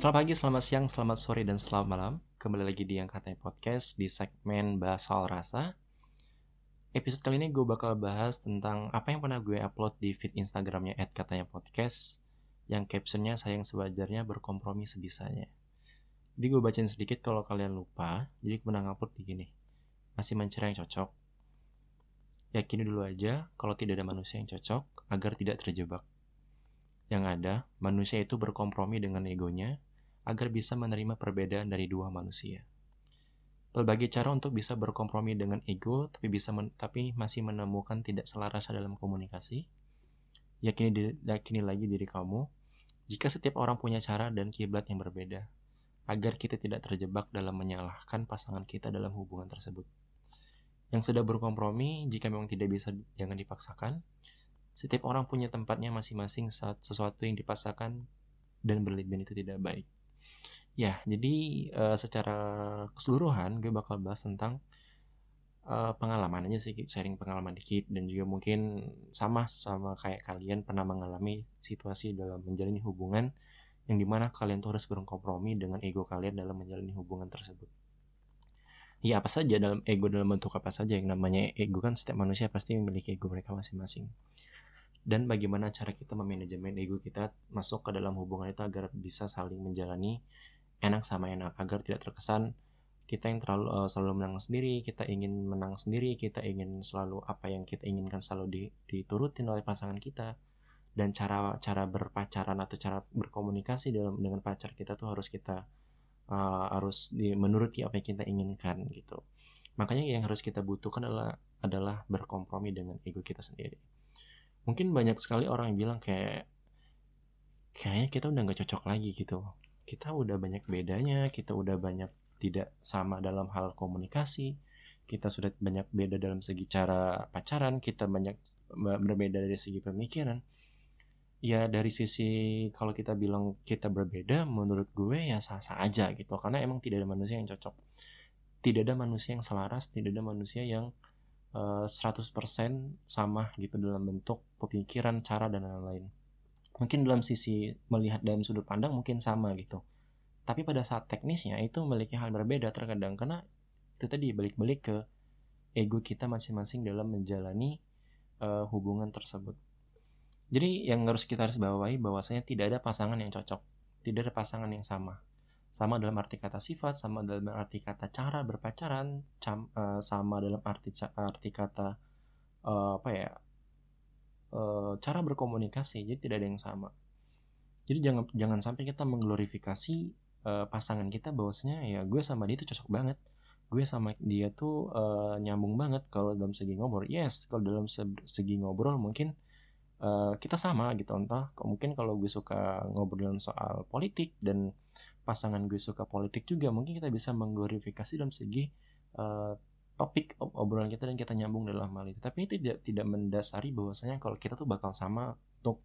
Selamat pagi, selamat siang, selamat sore, dan selamat malam. Kembali lagi di Yang Katanya Podcast di segmen Bahas Soal Rasa. Episode kali ini gue bakal bahas tentang apa yang pernah gue upload di feed Instagramnya @katanya podcast yang captionnya sayang sewajarnya berkompromi sebisanya. Jadi gue bacain sedikit kalau kalian lupa. Jadi gue pernah ngupload di gini. Masih mencari yang cocok. Yakini dulu aja kalau tidak ada manusia yang cocok agar tidak terjebak. Yang ada, manusia itu berkompromi dengan egonya agar bisa menerima perbedaan dari dua manusia. Berbagai cara untuk bisa berkompromi dengan ego, tapi bisa men tapi masih menemukan tidak selaras dalam komunikasi. Yakini, yakini lagi diri kamu, jika setiap orang punya cara dan kiblat yang berbeda, agar kita tidak terjebak dalam menyalahkan pasangan kita dalam hubungan tersebut. Yang sudah berkompromi, jika memang tidak bisa, jangan dipaksakan, setiap orang punya tempatnya masing-masing saat sesuatu yang dipaksakan dan berlebihan itu tidak baik. Ya, jadi uh, secara keseluruhan gue bakal bahas tentang uh, pengalaman aja sih, sharing pengalaman dikit dan juga mungkin sama sama kayak kalian pernah mengalami situasi dalam menjalani hubungan yang di mana kalian tuh harus berkompromi dengan ego kalian dalam menjalani hubungan tersebut. Ya apa saja dalam ego dalam bentuk apa saja yang namanya ego kan setiap manusia pasti memiliki ego mereka masing-masing dan bagaimana cara kita memanajemen ego kita masuk ke dalam hubungan itu agar bisa saling menjalani enak sama enak. Agar tidak terkesan kita yang terlalu uh, selalu menang sendiri, kita ingin menang sendiri, kita ingin selalu apa yang kita inginkan selalu di, diturutin oleh pasangan kita. Dan cara cara berpacaran atau cara berkomunikasi dalam dengan pacar kita tuh harus kita uh, harus di, menuruti apa yang kita inginkan gitu. Makanya yang harus kita butuhkan adalah adalah berkompromi dengan ego kita sendiri. Mungkin banyak sekali orang yang bilang kayak kayaknya kita udah nggak cocok lagi gitu kita udah banyak bedanya kita udah banyak tidak sama dalam hal komunikasi kita sudah banyak beda dalam segi cara pacaran kita banyak berbeda dari segi pemikiran ya dari sisi kalau kita bilang kita berbeda menurut gue ya sah-sah aja gitu karena emang tidak ada manusia yang cocok tidak ada manusia yang selaras tidak ada manusia yang 100% eh, sama gitu dalam bentuk pemikiran, cara dan lain-lain. Mungkin dalam sisi melihat dalam sudut pandang mungkin sama gitu. Tapi pada saat teknisnya itu memiliki hal berbeda terkadang karena itu tadi balik-balik ke ego kita masing-masing dalam menjalani uh, hubungan tersebut. Jadi yang harus kita harus bawahi bahwasanya tidak ada pasangan yang cocok, tidak ada pasangan yang sama sama dalam arti kata sifat, sama dalam arti kata cara berpacaran, cam, uh, sama dalam arti arti kata uh, apa ya uh, cara berkomunikasi. Jadi tidak ada yang sama. Jadi jangan jangan sampai kita mengglorifikasi uh, pasangan kita bahwasanya ya gue sama dia itu cocok banget. Gue sama dia tuh uh, nyambung banget kalau dalam segi ngobrol. Yes, kalau dalam segi ngobrol mungkin uh, kita sama gitu. Entah mungkin kalau gue suka ngobrol soal politik dan pasangan gue suka politik juga mungkin kita bisa mengglorifikasi dalam segi uh, topik obrolan kita dan kita nyambung dalam hal itu. Tapi itu tidak tidak mendasari bahwasanya kalau kita tuh bakal sama untuk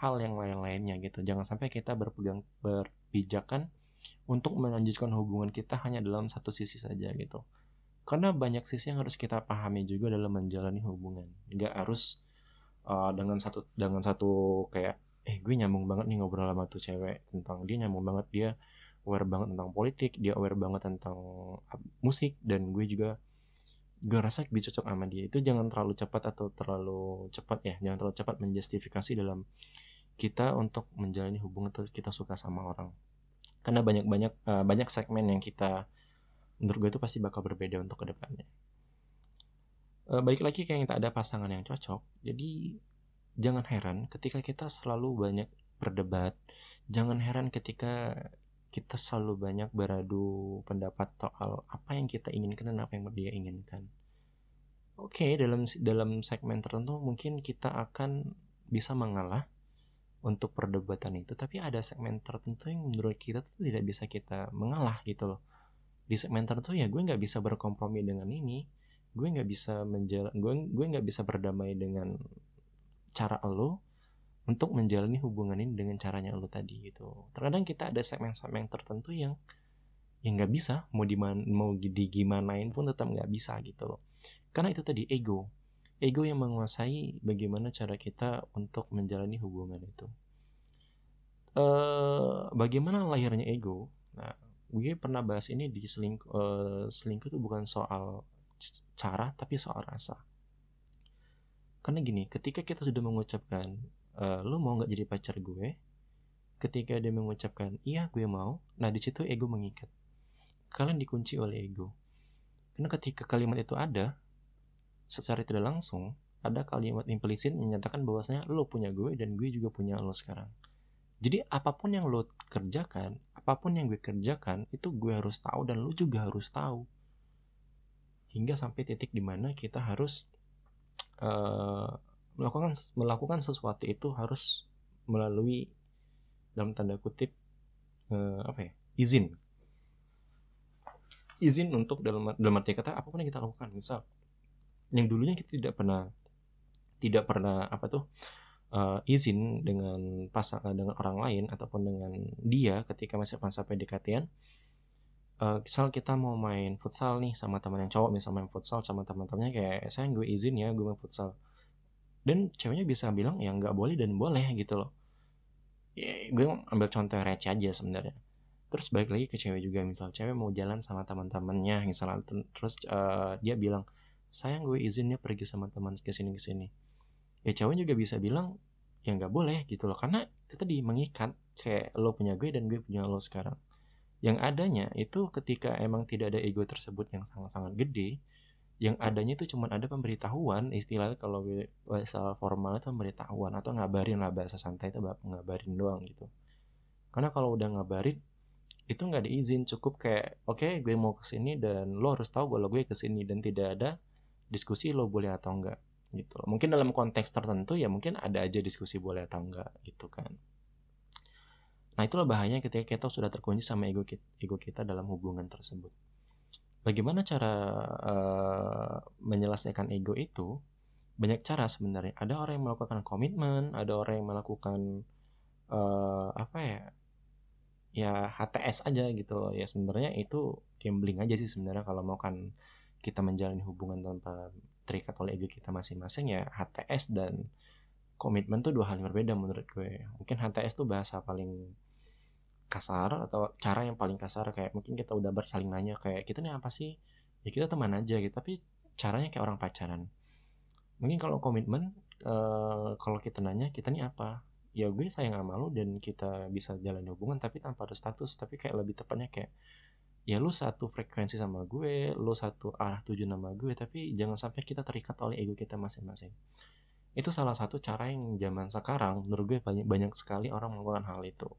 hal yang lain-lainnya gitu. Jangan sampai kita berpegang berpijakan untuk melanjutkan hubungan kita hanya dalam satu sisi saja gitu. Karena banyak sisi yang harus kita pahami juga dalam menjalani hubungan. Nggak harus uh, dengan satu dengan satu kayak eh gue nyambung banget nih ngobrol sama tuh cewek tentang dia nyambung banget dia aware banget tentang politik dia aware banget tentang musik dan gue juga gue rasa lebih cocok sama dia. Itu jangan terlalu cepat atau terlalu cepat ya. Jangan terlalu cepat menjustifikasi dalam kita untuk menjalani hubungan atau kita suka sama orang. Karena banyak banyak uh, banyak segmen yang kita menurut gue itu pasti bakal berbeda untuk ke depannya uh, balik lagi kayak tak ada pasangan yang cocok. Jadi jangan heran ketika kita selalu banyak berdebat. Jangan heran ketika kita selalu banyak beradu pendapat soal apa yang kita inginkan dan apa yang dia inginkan. Oke, okay, dalam dalam segmen tertentu mungkin kita akan bisa mengalah untuk perdebatan itu, tapi ada segmen tertentu yang menurut kita tuh tidak bisa kita mengalah gitu loh. Di segmen tertentu ya gue nggak bisa berkompromi dengan ini, gue nggak bisa menjalan, gue gue nggak bisa berdamai dengan cara lo untuk menjalani hubungan ini dengan caranya lo tadi gitu. Terkadang kita ada segmen-segmen tertentu yang yang nggak bisa mau di mau digimanain pun tetap nggak bisa gitu loh. Karena itu tadi ego, ego yang menguasai bagaimana cara kita untuk menjalani hubungan itu. uh, bagaimana lahirnya ego nah gue pernah bahas ini di selingkuh uh, selingkuh itu bukan soal cara tapi soal rasa karena gini ketika kita sudah mengucapkan uh, lu mau nggak jadi pacar gue ketika dia mengucapkan iya gue mau nah di situ ego mengikat kalian dikunci oleh ego karena ketika kalimat itu ada secara tidak langsung ada kalimat implisit menyatakan bahwasanya lo punya gue dan gue juga punya lo sekarang. Jadi apa pun yang lo kerjakan, apa pun yang gue kerjakan itu gue harus tahu dan lo juga harus tahu. Hingga sampai titik di mana kita harus uh, melakukan melakukan sesuatu itu harus melalui dalam tanda kutip uh, apa ya izin. Izin untuk dalam dalam arti kata apa pun yang kita lakukan. Misal yang dulunya kita tidak pernah tidak pernah apa tuh uh, izin dengan pasangan dengan orang lain ataupun dengan dia ketika masih masa PDKT-an uh, misal kita mau main futsal nih sama teman yang cowok misal main futsal sama teman-temannya kayak saya gue izin ya gue main futsal dan ceweknya bisa bilang ya nggak boleh dan boleh gitu loh. Ya, gue ambil contoh receh aja sebenarnya. Terus balik lagi ke cewek juga misal cewek mau jalan sama teman-temannya misalnya terus uh, dia bilang sayang gue izinnya pergi sama teman ke sini ke sini. Ya cowok juga bisa bilang ya nggak boleh gitu loh. Karena itu tadi mengikat kayak lo punya gue dan gue punya lo sekarang. Yang adanya itu ketika emang tidak ada ego tersebut yang sangat-sangat gede yang adanya itu cuma ada pemberitahuan istilahnya kalau bahasa formal itu pemberitahuan atau ngabarin lah bahasa santai itu ngabarin doang gitu. Karena kalau udah ngabarin itu nggak diizin cukup kayak oke okay, gue mau ke sini dan lo harus tahu kalau gue ke sini dan tidak ada diskusi lo boleh atau enggak gitu mungkin dalam konteks tertentu ya mungkin ada aja diskusi boleh atau enggak gitu kan. Nah itulah bahayanya ketika kita sudah terkunci sama ego kita, ego kita dalam hubungan tersebut bagaimana cara uh, menyelesaikan ego itu? Banyak cara sebenarnya. Ada orang yang melakukan komitmen ada orang yang melakukan uh, apa ya ya HTS aja gitu ya sebenarnya itu gambling aja sih sebenarnya kalau mau kan kita menjalani hubungan tanpa terikat oleh ego kita masing-masing ya HTS dan komitmen tuh dua hal yang berbeda menurut gue. Mungkin HTS tuh bahasa paling kasar atau cara yang paling kasar kayak mungkin kita udah bersaling nanya kayak kita nih apa sih? Ya kita teman aja gitu tapi caranya kayak orang pacaran. Mungkin kalau komitmen uh, kalau kita nanya kita nih apa? Ya gue sayang sama lu dan kita bisa jalan hubungan tapi tanpa ada status tapi kayak lebih tepatnya kayak ya lu satu frekuensi sama gue lu satu arah tujuan sama gue tapi jangan sampai kita terikat oleh ego kita masing-masing. Itu salah satu cara yang zaman sekarang menurut gue banyak banyak sekali orang melakukan hal itu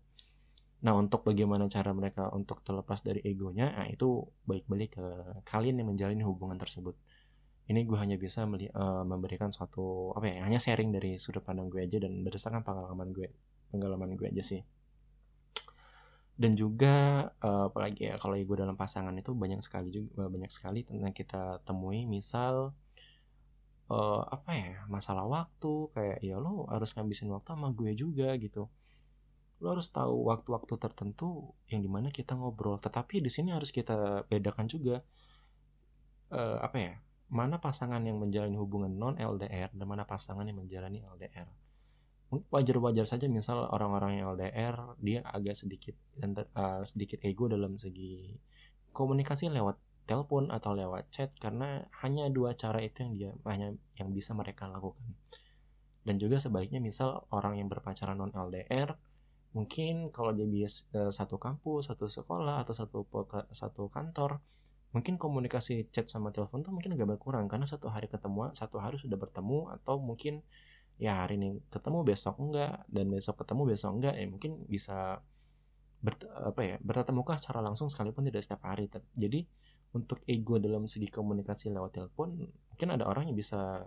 nah untuk bagaimana cara mereka untuk terlepas dari egonya nah itu baik-balik ke kalian yang menjalani hubungan tersebut. Ini gue hanya bisa uh, memberikan suatu apa ya hanya sharing dari sudut pandang gue aja dan berdasarkan pengalaman gue pengalaman gue aja sih. Dan juga uh, apalagi ya kalau ego dalam pasangan itu banyak sekali juga banyak sekali tentang kita temui. Misal uh, apa ya masalah waktu kayak ya lo harus ngabisin waktu sama gue juga gitu lo harus tahu waktu-waktu tertentu yang di mana kita ngobrol. Tetapi di sini harus kita bedakan juga uh, apa ya mana pasangan yang menjalani hubungan non LDR dan mana pasangan yang menjalani LDR wajar-wajar saja misal orang-orang yang LDR dia agak sedikit uh, sedikit ego dalam segi komunikasi lewat telepon atau lewat chat karena hanya dua cara itu yang dia hanya yang bisa mereka lakukan. Dan juga sebaliknya misal orang yang berpacaran non LDR mungkin kalau dia bias uh, satu kampus satu sekolah atau satu satu kantor mungkin komunikasi chat sama telepon tuh mungkin agak berkurang. Karena satu hari ketemu satu hari sudah bertemu atau mungkin ya hari ini ketemu besok enggak dan besok ketemu besok enggak ya mungkin bisa ber, apa ya bertatap muka secara langsung sekalipun tidak setiap hari. Jadi untuk ego dalam segi komunikasi lewat telepon mungkin ada orang yang bisa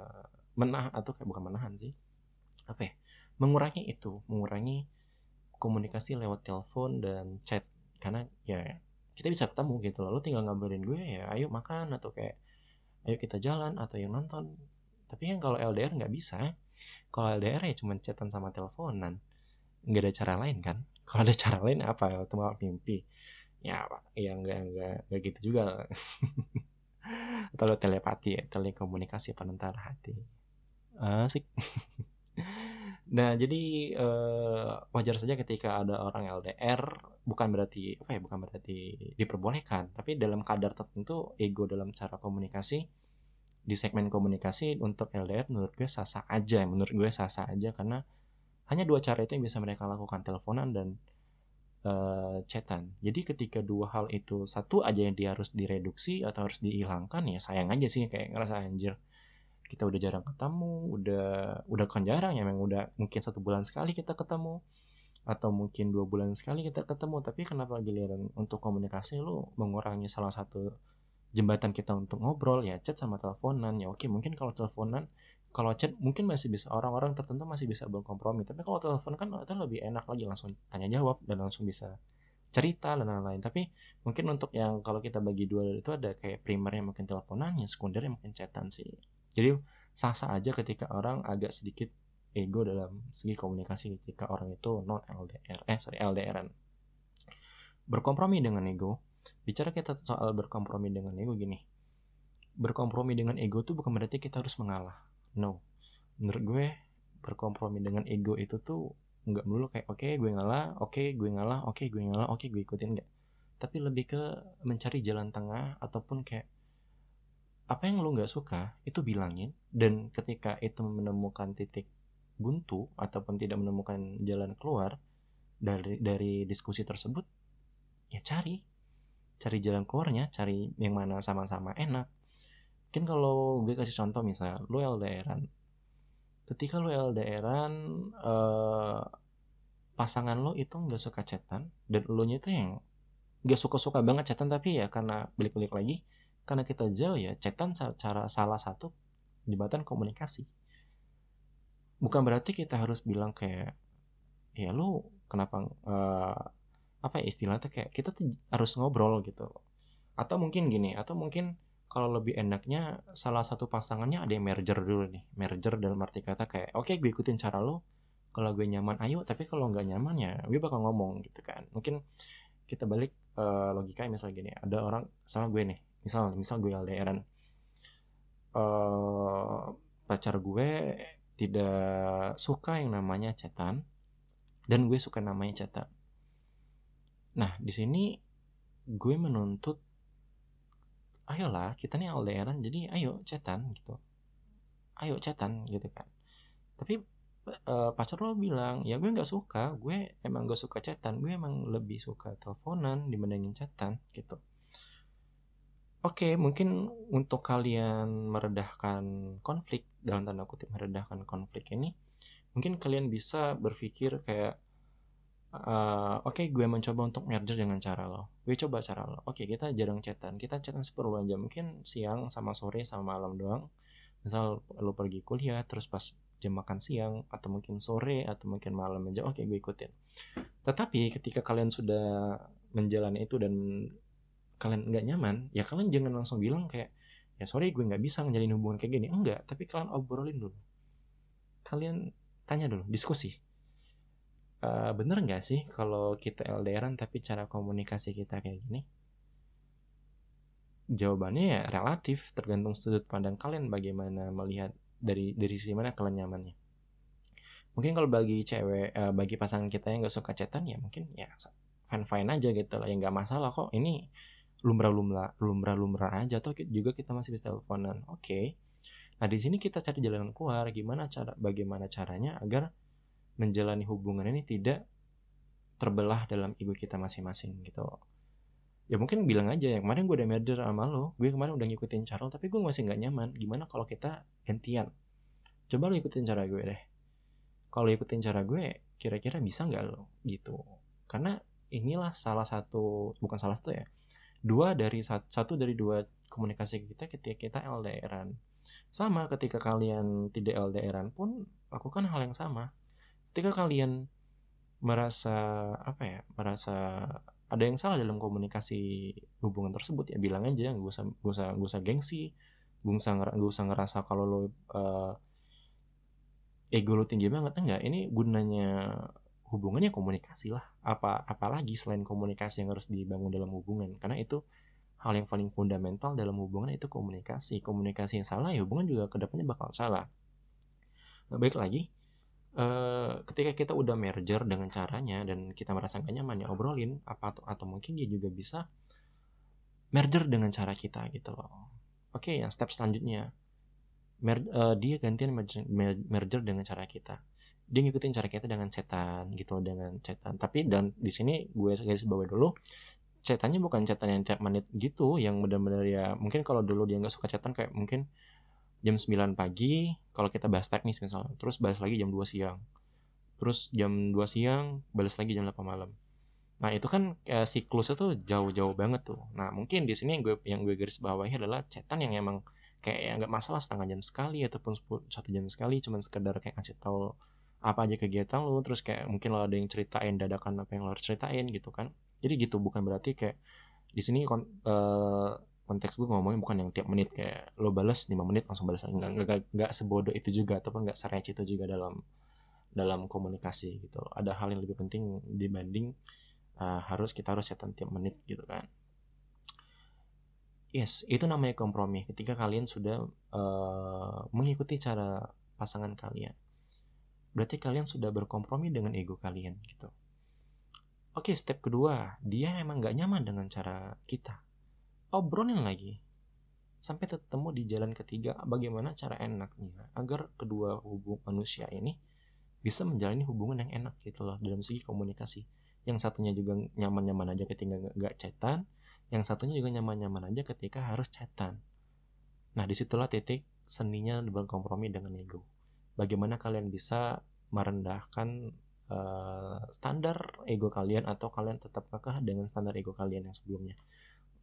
menah atau kayak bukan menahan sih. Apa ya mengurangi itu mengurangi komunikasi lewat telepon dan chat. Karena ya kita bisa ketemu gitu lalu tinggal ngabarin gue ya ayo makan atau kayak ayo kita jalan atau yang nonton. Tapi yang kalau LDR nggak bisa. Kalau LDR ya cuma chatan sama teleponan. Nggak ada cara lain kan? Kalau ada cara lain apa? Ketemu mimpi. Ya ya nggak nggak nggak gitu juga. Atau telepati ya telekomunikasi penentara hati. Asik Nah, jadi uh, wajar saja ketika ada orang LDR, bukan berarti apa ya, bukan berarti diperbolehkan, tapi dalam kadar tertentu ego dalam cara komunikasi di segmen komunikasi untuk LDR menurut gue sah-sah aja, menurut gue sah-sah aja karena hanya dua cara itu yang bisa mereka lakukan, teleponan dan uh, chatan. Jadi ketika dua hal itu satu aja yang dia harus direduksi atau harus dihilangkan ya sayang aja sih kayak ngerasa anjir kita udah jarang ketemu udah udah kan jarang ya memang udah mungkin satu bulan sekali kita ketemu atau mungkin dua bulan sekali kita ketemu. Tapi kenapa giliran untuk komunikasi lu mengurangi salah satu jembatan kita untuk ngobrol? Ya chat sama teleponan. Ya oke mungkin kalau teleponan kalau chat mungkin masih bisa orang-orang tertentu masih bisa berkompromi. Tapi kalau telepon kan itu lebih enak lagi langsung tanya jawab dan langsung bisa cerita dan lain-lain. Tapi mungkin untuk yang kalau kita bagi dua itu ada kayak primernya mungkin teleponan yang sekundernya mungkin chatan sih jadi sah-sah aja ketika orang agak sedikit ego dalam segi komunikasi ketika orang itu non LDR, eh sorry LDRan. Berkompromi dengan ego. Bicara kita soal berkompromi dengan ego gini. Berkompromi dengan ego tuh bukan berarti kita harus mengalah. No. Menurut gue berkompromi dengan ego itu tuh nggak melulu kayak oke okay, gue ngalah, oke okay, gue ngalah, oke okay, gue ngalah, oke okay, gue ikutin nggak. Tapi lebih ke mencari jalan tengah ataupun kayak apa yang lo nggak suka itu bilangin. Dan ketika itu menemukan titik buntu ataupun tidak menemukan jalan keluar dari dari diskusi tersebut ya cari. Cari jalan keluarnya cari yang mana sama-sama enak. Mungkin kalau gue kasih contoh misal lo LDRan ketika lo LDRan eh, pasangan lo itu nggak suka chatan dan lo nya itu yang nggak suka-suka banget chatan tapi ya karena balik-balik lagi karena kita jauh ya chatan cara salah satu jembatan komunikasi. Bukan berarti kita harus bilang kayak ya lu kenapa uh, apa ya istilahnya kayak kita tuh harus ngobrol gitu atau mungkin gini atau mungkin kalau lebih enaknya salah satu pasangannya ada yang merger dulu nih. Merger dalam arti kata kayak oke okay, gue ikutin cara lo kalau gue nyaman ayo. Tapi kalau nggak nyaman ya gue bakal ngomong gitu kan. Mungkin kita balik uh, logika misalnya gini ada orang sama gue nih misal misal gue LDRan uh, pacar gue tidak suka yang namanya chatan dan gue suka namanya chatan. Nah di sini gue menuntut ayolah kita nih LDRan jadi ayo chatan gitu. Ayo chatan gitu kan. Tapi uh, pacar lo bilang ya gue nggak suka gue emang gak suka chatan gue emang lebih suka teleponan dibandingin chatan gitu Oke, mungkin untuk kalian meredahkan konflik dalam tanda kutip meredahkan konflik ini, mungkin kalian bisa berpikir kayak uh, oke okay, gue mencoba untuk merger dengan cara lo. Gue coba cara lo. Oke okay, kita jarang chatan. Kita chatan seperluan jam mungkin siang sama sore sama malam doang. Misal lo pergi kuliah terus pas jam makan siang atau mungkin sore atau mungkin malam aja oke okay, gue ikutin. Tetapi ketika kalian sudah menjalani itu dan kalian nggak nyaman ya kalian jangan langsung bilang kayak ya sorry gue nggak bisa ngejalin hubungan kayak gini. Enggak tapi kalian obrolin dulu. Kalian tanya dulu diskusi. Uh, bener nggak sih kalau kita LDRan tapi cara komunikasi kita kayak gini? Jawabannya ya relatif tergantung sudut pandang kalian bagaimana melihat dari dari sisi mana kalian nyamannya. Mungkin kalau bagi cewek uh, bagi pasangan kita yang nggak suka chatan ya mungkin ya fine fine aja gitu lah ya nggak masalah kok. Ini lumrah-lumrah lumrah-lumrah aja atau juga kita masih bisa teleponan. Oke. Okay. nah di sini kita cari jalan keluar gimana cara bagaimana caranya agar menjalani hubungan ini tidak terbelah dalam ego kita masing-masing gitu. Ya mungkin bilang aja yang kemarin gue udah merger sama lo gue kemarin udah ngikutin cara tapi gue masih nggak nyaman. Gimana kalau kita gantian? Coba lo ikutin cara gue deh. Kalau ikutin cara gue kira-kira bisa nggak lo? Gitu. Karena inilah salah satu bukan salah satu ya dua dari satu dari dua komunikasi kita ketika kita LDRan sama ketika kalian tidak LDRan pun lakukan hal yang sama. Ketika kalian merasa apa ya merasa ada yang salah dalam komunikasi hubungan tersebut ya bilang aja gak usah gak usah gak usah gengsi gak usah gak usah ngerasa kalau lo uh, ego lo tinggi banget. Enggak ini gunanya hubungannya komunikasi lah. Apa apalagi selain komunikasi yang harus dibangun dalam hubungan. Karena itu hal yang paling fundamental dalam hubungan itu komunikasi. Komunikasi yang salah ya hubungan juga ke depannya bakal salah. Nah, baik lagi uh, ketika kita udah merger dengan caranya dan kita merasa gak nyaman ya obrolin apa atau, atau mungkin dia juga bisa merger dengan cara kita gitu loh. Oke yang step selanjutnya. Mer uh, dia gantian merger, merger dengan cara kita dia ngikutin cara kita dengan cetan gitu dengan cetan. Tapi dan di sini gue garis bawah dulu cetannya bukan cetan yang tiap menit gitu yang benar-benar ya mungkin kalau dulu dia nggak suka cetan kayak mungkin jam 9 pagi kalau kita bahas teknis misalnya terus bahas lagi jam 2 siang. Terus jam 2 siang balas lagi jam 8 malam. Nah itu kan ya, siklusnya tuh jauh-jauh banget tuh. Nah mungkin di sini yang gue yang gue garis bawahi adalah cetan yang emang kayak ya nggak masalah setengah jam sekali ataupun satu jam sekali cuman sekedar kayak ngasih tahu apa aja kegiatan lu terus kayak mungkin lo ada yang ceritain dadakan apa yang lo harus ceritain gitu kan. Jadi gitu bukan berarti kayak di sini kon, uh, konteks gue ngomongin bukan yang tiap menit kayak lo balas 5 menit langsung balas nggak nggak nggak sebodoh itu juga ataupun nggak serece itu juga dalam dalam komunikasi gitu. Ada hal yang lebih penting dibanding uh, harus kita harus catatan tiap menit gitu kan. Yes itu namanya kompromi. Ketika kalian sudah uh, mengikuti cara pasangan kalian berarti kalian sudah berkompromi dengan ego kalian gitu. Oke, step kedua, dia emang gak nyaman dengan cara kita. Obrolin lagi. Sampai ketemu di jalan ketiga, bagaimana cara enaknya agar kedua hubung manusia ini bisa menjalani hubungan yang enak gitu loh dalam segi komunikasi. Yang satunya juga nyaman-nyaman aja ketika gak chatan, yang satunya juga nyaman-nyaman aja ketika harus chatan. Nah, di situlah titik seninya berkompromi dengan ego bagaimana kalian bisa merendahkan uh, standar ego kalian atau kalian tetap kekeh dengan standar ego kalian yang sebelumnya.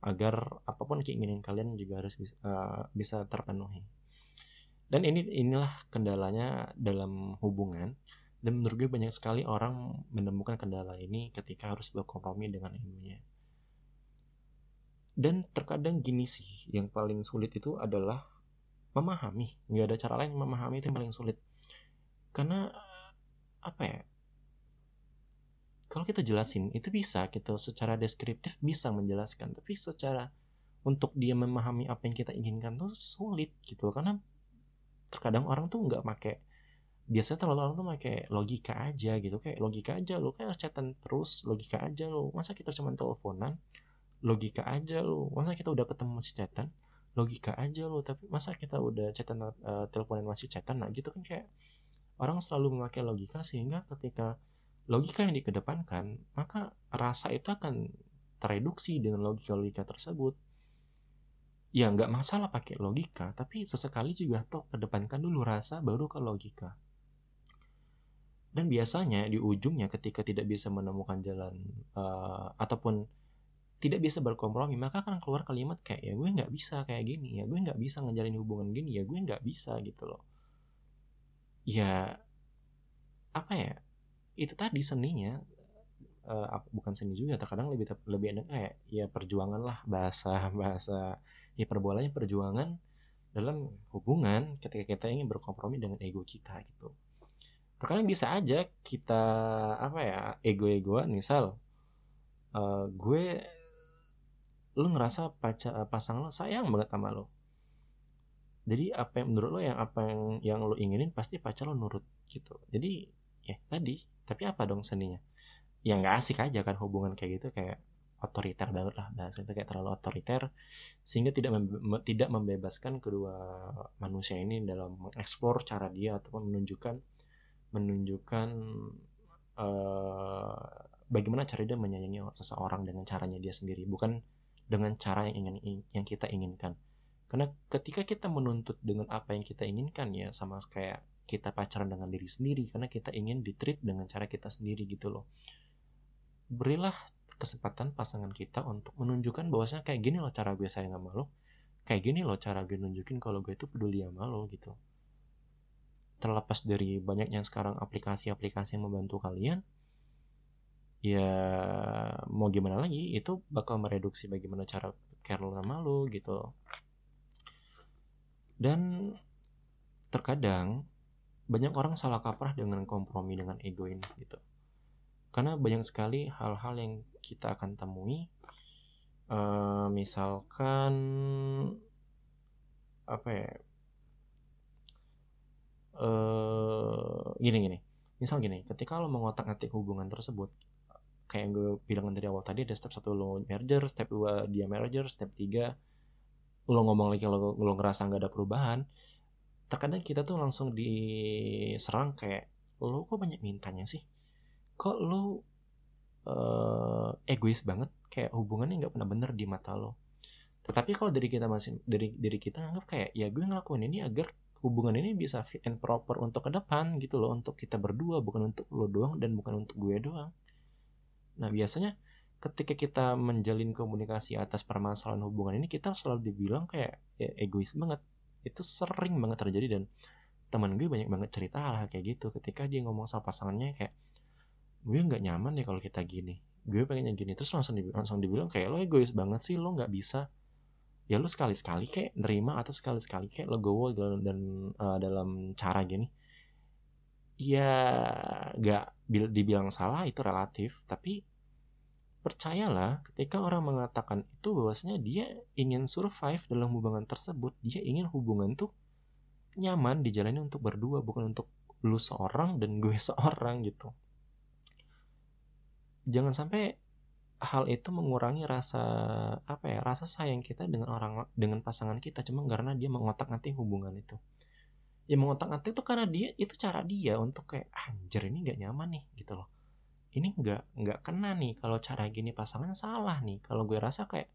Agar apa pun keinginan kalian juga harus bisa, uh, bisa terpenuhi. Dan ini inilah kendalanya dalam hubungan. Dan menurut gue banyak sekali orang menemukan kendala ini ketika harus berkompromi dengan egonya dan terkadang gini sih yang paling sulit itu adalah memahami. Nggak ada cara lain memahami itu yang paling sulit karena apa ya kalau kita jelasin itu bisa kita secara deskriptif bisa menjelaskan. Tapi secara untuk dia memahami apa yang kita inginkan tuh sulit gitu karena terkadang orang tuh nggak pakai biasanya terlalu orang tuh pakai logika aja gitu. Kayak logika aja lo kayak chatan terus logika aja lo masa kita cuma teleponan? Logika aja lo masa kita udah ketemu masih chatan? Logika aja lo tapi masa kita udah chatan uh, teleponan masih chatan? Nah gitu kan kayak orang selalu memakai logika sehingga ketika logika yang dikedepankan maka rasa itu akan tereduksi dengan logika-logika tersebut. Ya nggak masalah pakai logika tapi sesekali juga toh kedepankan dulu rasa baru ke logika. Dan biasanya di ujungnya ketika tidak bisa menemukan jalan uh, ataupun tidak bisa berkompromi maka akan keluar kalimat kayak ya gue nggak bisa kayak gini ya gue nggak bisa ngejalin hubungan gini ya gue nggak bisa gitu loh ya apa ya itu tadi seninya uh, bukan seni juga terkadang lebih lebih enak kayak ya perjuangan lah bahasa bahasa ya perbolanya perjuangan dalam hubungan ketika kita ingin berkompromi dengan ego kita gitu. Terkadang bisa aja kita apa ya ego-egoan misal uh, gue lu ngerasa pacar pasangan lo sayang banget sama lo jadi apa yang menurut lo yang apa yang yang lo inginin pasti pacar lo nurut gitu jadi ya tadi tapi apa dong seninya ya nggak asik aja kan hubungan kayak gitu kayak otoriter banget lah bahasa itu kayak terlalu otoriter sehingga tidak membe tidak membebaskan kedua manusia ini dalam mengeksplor cara dia ataupun menunjukkan menunjukkan uh, bagaimana cara dia menyayangi seseorang dengan caranya dia sendiri bukan dengan cara yang ingin yang kita inginkan. Karena ketika kita menuntut dengan apa yang kita inginkan ya sama kayak kita pacaran dengan diri sendiri karena kita ingin ditreat dengan cara kita sendiri gitu loh. Berilah kesempatan pasangan kita untuk menunjukkan bahwasanya kayak gini loh cara gue sayang sama lo. Kayak gini loh cara gue nunjukin kalau gue itu peduli sama lo gitu. Terlepas dari banyaknya sekarang aplikasi-aplikasi yang membantu kalian, ya mau gimana lagi itu bakal mereduksi bagaimana cara care lo sama lo gitu dan terkadang banyak orang salah kaprah dengan kompromi dengan ego ini gitu. Karena banyak sekali hal-hal yang kita akan temui uh, misalkan apa ya uh, gini gini. Misal gini ketika lo mengotak atik hubungan tersebut kayak yang gue bilang dari awal tadi ada step satu lo merger step dua dia merger step tiga lo ngomong lagi lo, lo ngerasa nggak ada perubahan terkadang kita tuh langsung diserang kayak lo kok banyak mintanya sih? Kok lo uh, egois banget? Kayak hubungannya nggak pernah bener di mata lo tetapi kalau dari kita masih dari dari kita anggap kayak ya gue ngelakuin ini agar hubungan ini bisa fit and proper untuk ke depan gitu loh untuk kita berdua bukan untuk lo doang dan bukan untuk gue doang. Nah biasanya ketika kita menjalin komunikasi atas permasalahan hubungan ini kita selalu dibilang kayak ya, egois banget. Itu sering banget terjadi dan teman gue banyak banget cerita hal, hal kayak gitu. Ketika dia ngomong sama pasangannya kayak gue nggak nyaman deh kalau kita gini. Gue pengennya gini. Terus langsung dibilang, langsung dibilang kayak lo egois banget sih lo nggak bisa. Ya lu sekali-sekali kayak nerima atau sekali-sekali kayak legowo dalam dan uh, dalam cara gini. Ya gak dibilang salah itu relatif tapi percayalah ketika orang mengatakan itu bahwasanya dia ingin survive dalam hubungan tersebut dia ingin hubungan tuh nyaman dijalani untuk berdua bukan untuk lu seorang dan gue seorang gitu. Jangan sampai hal itu mengurangi rasa apa ya rasa sayang kita dengan orang dengan pasangan kita cuma karena dia mengotak nanti hubungan itu. Ya mengotak nanti itu karena dia itu cara dia untuk kayak anjir ini nggak nyaman nih gitu loh ini nggak nggak kena nih. Kalau cara gini pasangan salah nih. Kalau gue rasa kayak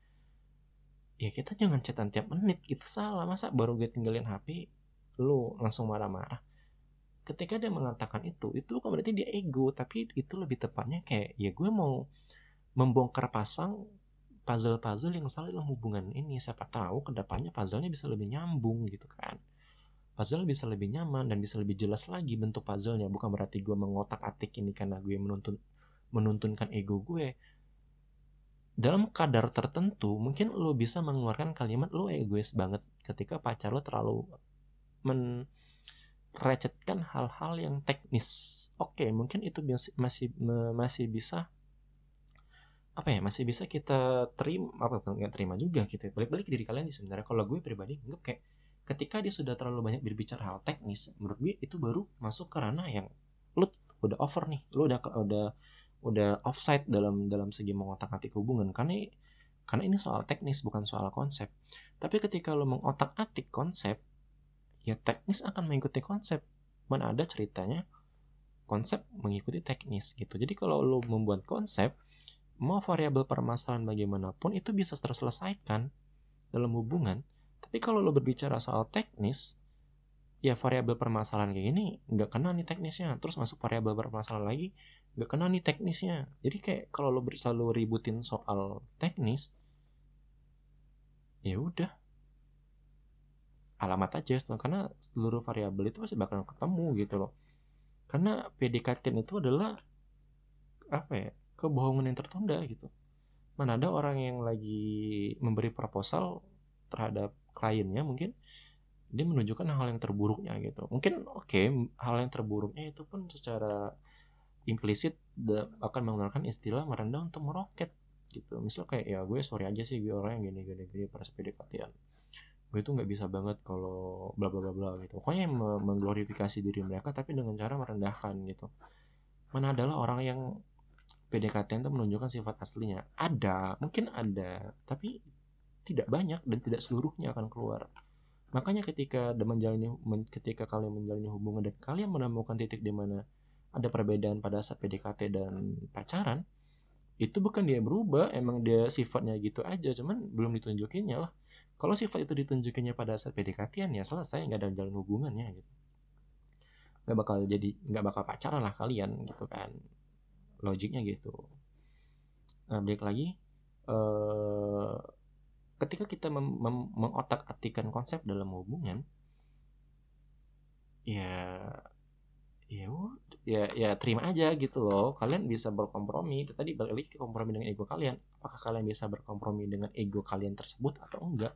ya kita jangan chatan tiap menit gitu. Salah. Masa baru gue tinggalin HP lu langsung marah-marah? Ketika dia mengatakan itu itu bukan berarti dia ego tapi itu lebih tepatnya kayak ya gue mau membongkar pasang puzzle-puzzle yang salah dalam hubungan ini. Siapa tahu ke depannya puzzle-nya bisa lebih nyambung gitu kan puzzle bisa lebih nyaman dan bisa lebih jelas lagi bentuk puzzle-nya. Bukan berarti gue mengotak atik ini karena gue menuntun menuntunkan ego gue dalam kadar tertentu mungkin lo bisa mengeluarkan kalimat lo egois banget ketika pacar lo terlalu merecetkan hal-hal yang teknis. Oke mungkin itu masih masih bisa apa ya masih bisa kita terima apa nggak terima juga gitu balik-balik diri kalian sih sebenarnya. Kalau gue pribadi nggak kayak ketika dia sudah terlalu banyak berbicara hal teknis menurut gue itu baru masuk ke ranah yang lu udah over nih. Lu udah udah udah offside dalam dalam segi mengotak-atik hubungan. Karena karena ini soal teknis bukan soal konsep. Tapi ketika lo mengotak-atik konsep ya teknis akan mengikuti konsep. Mana ada ceritanya konsep mengikuti teknis gitu. Jadi kalau lo membuat konsep mau variabel permasalahan bagaimanapun itu bisa terselesaikan dalam hubungan. Tapi kalau lo berbicara soal teknis, ya variabel permasalahan kayak gini nggak kena nih teknisnya. Terus masuk variabel permasalahan lagi nggak kena nih teknisnya. Jadi kayak kalau lo selalu ributin soal teknis, ya udah alamat aja karena seluruh variabel itu pasti bakal ketemu gitu loh. Karena PDKT itu adalah apa ya kebohongan yang tertunda gitu mana ada orang yang lagi memberi proposal terhadap kliennya mungkin dia menunjukkan hal yang terburuknya gitu. Mungkin oke okay, hal yang terburuknya itu pun secara implisit akan menggunakan istilah merendah untuk meroket gitu. Misal kayak ya gue sorry aja sih gue orang yang gini gini gini pada PDKT gue itu nggak bisa banget kalau bla bla bla bla gitu. Pokoknya mengglorifikasi diri mereka tapi dengan cara merendahkan gitu. Mana adalah orang yang PDKT itu menunjukkan sifat aslinya. Ada, mungkin ada, tapi tidak banyak dan tidak seluruhnya akan keluar. Makanya ketika menjalani ketika kalian menjalani hubungan dan kalian menemukan titik di mana ada perbedaan pada saat PDKT dan pacaran, itu bukan dia berubah, emang dia sifatnya gitu aja, cuman belum ditunjukinnya lah. Kalau sifat itu ditunjukinnya pada saat PDKT ya selesai nggak ada jalan hubungannya gitu. Nggak bakal jadi nggak bakal pacaran lah kalian gitu kan logiknya gitu nah balik lagi eh, ketika kita mengotak-atikan konsep dalam hubungan ya ya ya ya terima aja gitu loh. Kalian bisa berkompromi itu tadi balik ke kompromi dengan ego kalian. Apakah kalian bisa berkompromi dengan ego kalian tersebut atau enggak?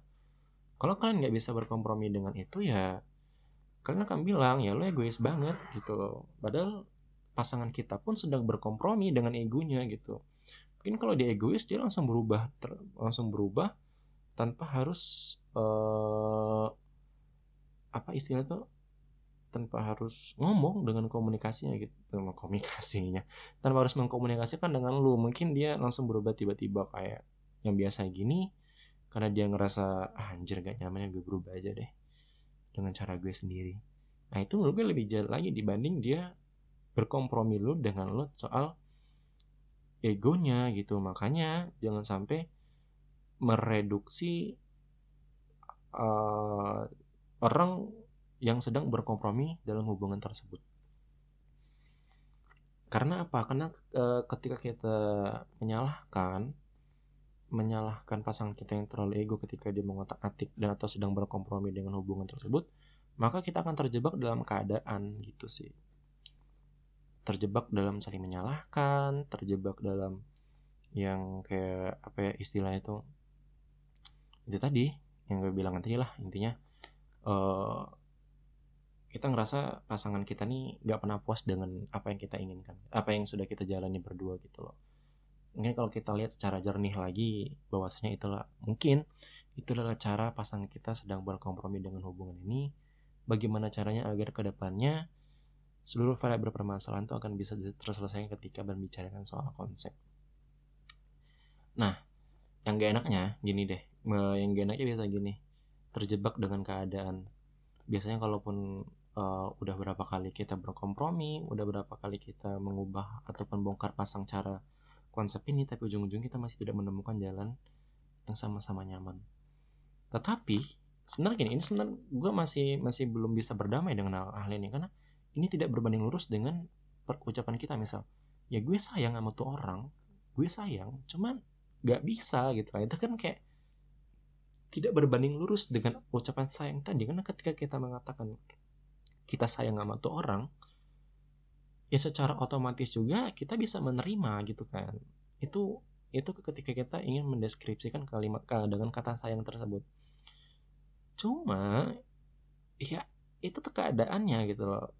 Kalau kalian nggak bisa berkompromi dengan itu ya kalian akan bilang ya lo egois banget gitu loh. Padahal pasangan kita pun sedang berkompromi dengan egonya gitu. Mungkin kalau dia egois dia langsung berubah langsung berubah tanpa harus uh, apa istilah tuh tanpa harus ngomong dengan komunikasinya gitu dengan komunikasinya. Tanpa harus mengkomunikasikan dengan lu mungkin dia langsung berubah tiba-tiba kayak yang biasa gini karena dia ngerasa ah, anjir gak nyaman gue berubah aja deh dengan cara gue sendiri. Nah itu menurut gue lebih jahat lagi dibanding dia berkompromi lu dengan lu soal egonya gitu. Makanya jangan sampai mereduksi uh, orang yang sedang berkompromi dalam hubungan tersebut. Karena apa? Karena e, ketika kita menyalahkan menyalahkan pasangan kita yang terlalu ego ketika dia mengotak-atik dan atau sedang berkompromi dengan hubungan tersebut, maka kita akan terjebak dalam keadaan gitu sih. Terjebak dalam saling menyalahkan, terjebak dalam yang kayak apa ya istilah itu itu tadi yang gue bilang tadi lah intinya uh, kita ngerasa pasangan kita nih gak pernah puas dengan apa yang kita inginkan apa yang sudah kita jalani berdua gitu loh. Mungkin kalau kita lihat secara jernih lagi bahwasanya itulah mungkin itu adalah cara pasangan kita sedang berkompromi dengan hubungan ini. Bagaimana caranya agar ke depannya seluruh variabel permasalahan itu akan bisa terselesaikan ketika berbicara soal konsep. Nah yang gak enaknya gini deh yang gak enaknya biasa gini terjebak dengan keadaan biasanya kalaupun uh, udah berapa kali kita berkompromi, udah berapa kali kita mengubah ataupun bongkar pasang cara konsep ini, tapi ujung-ujung kita masih tidak menemukan jalan yang sama-sama nyaman. Tetapi sebenarnya gini, ini sebenarnya gue masih masih belum bisa berdamai dengan hal, hal ini karena ini tidak berbanding lurus dengan perucapan kita misal, ya gue sayang sama tuh orang, gue sayang, cuman gak bisa gitu lah. Itu kan kayak tidak berbanding lurus dengan ucapan sayang tadi. Karena ketika kita mengatakan kita sayang sama tuh orang ya secara otomatis juga kita bisa menerima gitu kan. Itu itu ketika kita ingin mendeskripsikan kalimat dengan kata sayang tersebut. Cuma ya itu tuh keadaannya gitu loh.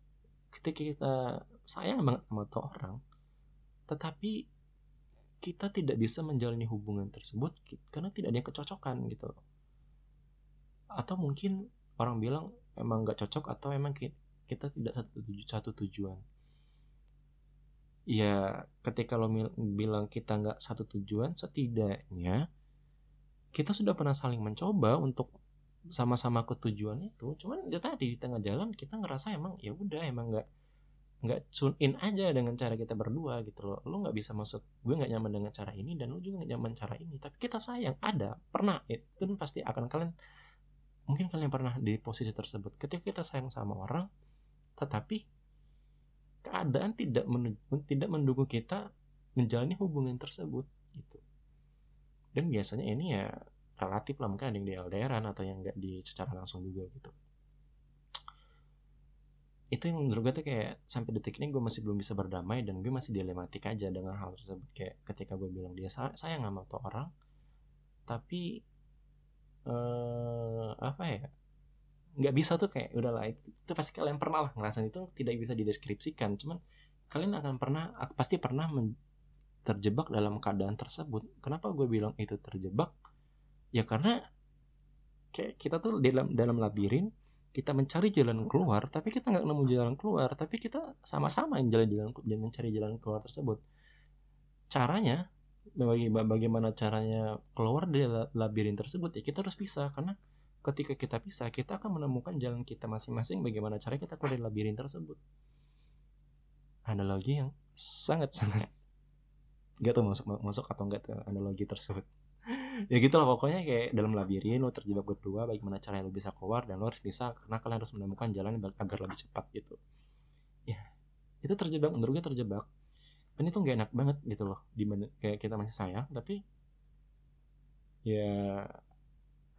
Ketika kita sayang banget sama tuh orang tetapi kita tidak bisa menjalani hubungan tersebut karena tidak ada kecocokan gitu loh atau mungkin orang bilang emang nggak cocok atau emang kita tidak satu, tuju, satu tujuan. Ya ketika lo bilang kita nggak satu tujuan setidaknya kita sudah pernah saling mencoba untuk sama-sama ke tujuan itu. Cuman ya tadi di tengah jalan kita ngerasa emang ya udah emang nggak nggak tune in aja dengan cara kita berdua gitu loh. Lo nggak bisa masuk gue nggak nyaman dengan cara ini dan lo juga nggak nyaman cara ini. Tapi kita sayang ada pernah itu pasti akan kalian Mungkin kalian pernah di posisi tersebut. Ketika kita sayang sama orang, tetapi keadaan tidak tidak mendukung kita menjalani hubungan tersebut gitu. Dan biasanya ini ya relatif lah mungkin ada yang di LDRan atau yang nggak di secara langsung juga gitu. Itu yang menurut gue tuh kayak sampai detik ini gue masih belum bisa berdamai dan gue masih dilematik aja dengan hal tersebut kayak ketika gue bilang dia sayang sama tuh orang tapi uh, apa ya nggak bisa tuh kayak udahlah itu, itu pasti kalian pernah lah ngerasain itu tidak bisa dideskripsikan. Cuman kalian akan pernah pasti pernah men, terjebak dalam keadaan tersebut. Kenapa gue bilang itu terjebak? Ya karena kayak kita tuh dalam dalam labirin kita mencari jalan keluar tapi kita nggak nemu jalan keluar tapi kita sama-sama yang jalan-jalan mencari jalan keluar tersebut. Caranya bagaimana caranya keluar dari labirin tersebut ya kita harus bisa karena ketika kita bisa kita akan menemukan jalan kita masing-masing bagaimana cara kita keluar dari labirin tersebut. Analogi yang sangat-sangat gak tau masuk masuk atau enggak tuh analogi tersebut. Ya gitu lah pokoknya kayak dalam labirin lo terjebak berdua bagaimana caranya lo bisa keluar dan lo harus bisa karena kalian harus menemukan jalan agar lebih cepat gitu. Ya itu terjebak menurut gue terjebak dan itu nggak enak banget gitu loh di mana kayak kita masih sayang tapi ya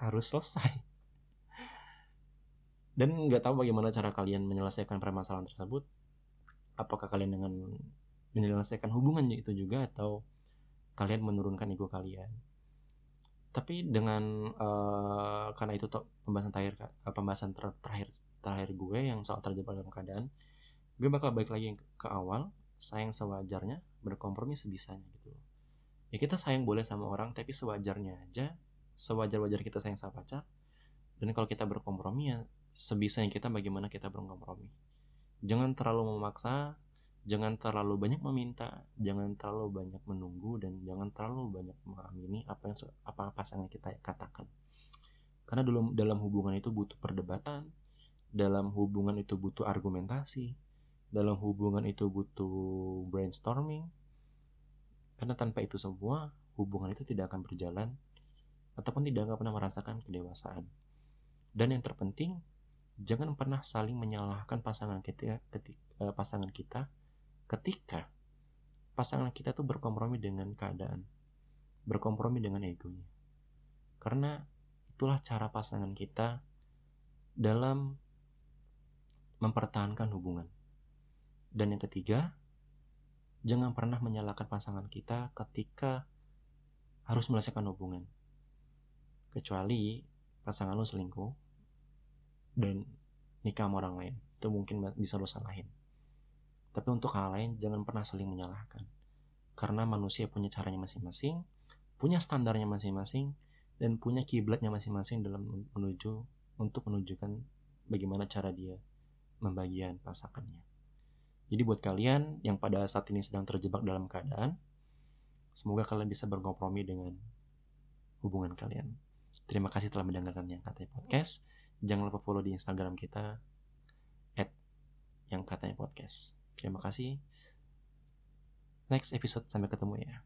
harus selesai. Dan nggak tahu bagaimana cara kalian menyelesaikan permasalahan tersebut. Apakah kalian dengan menyelesaikan hubungannya itu juga atau kalian menurunkan ego kalian. Tapi dengan uh, karena itu pembahasan terakhir pembahasan ter terakhir terakhir gue yang soal terjebak dalam keadaan gue bakal balik lagi ke awal sayang sewajarnya berkompromi sebisanya gitu ya kita sayang boleh sama orang tapi sewajarnya aja sewajar-wajar kita sayang sama pacar dan kalau kita berkompromi ya sebisanya kita bagaimana kita berkompromi. Jangan terlalu memaksa, jangan terlalu banyak meminta, jangan terlalu banyak menunggu dan jangan terlalu banyak mengamini apa yang apa pasangan kita katakan. Karena dalam dalam hubungan itu butuh perdebatan, dalam hubungan itu butuh argumentasi, dalam hubungan itu butuh brainstorming. Karena tanpa itu semua, hubungan itu tidak akan berjalan ataupun tidak akan pernah merasakan kedewasaan. Dan yang terpenting, jangan pernah saling menyalahkan pasangan kita ketika eh, pasangan kita ketika pasangan kita tuh berkompromi dengan keadaan, berkompromi dengan egonya. Karena itulah cara pasangan kita dalam mempertahankan hubungan. Dan yang ketiga, jangan pernah menyalahkan pasangan kita ketika harus menyelesaikan hubungan. Kecuali pasangan lo selingkuh dan nikah sama orang lain. Itu mungkin bisa lo salahin. Tapi untuk hal lain, jangan pernah saling menyalahkan. Karena manusia punya caranya masing-masing, punya standarnya masing-masing, dan punya kiblatnya masing-masing dalam menuju untuk menunjukkan bagaimana cara dia membagian pasangannya. Jadi buat kalian yang pada saat ini sedang terjebak dalam keadaan, semoga kalian bisa berkompromi dengan hubungan kalian. Terima kasih telah mendengarkan yang katanya podcast. Jangan lupa follow di Instagram kita at yang katanya podcast. Terima kasih. Next episode sampai ketemu ya.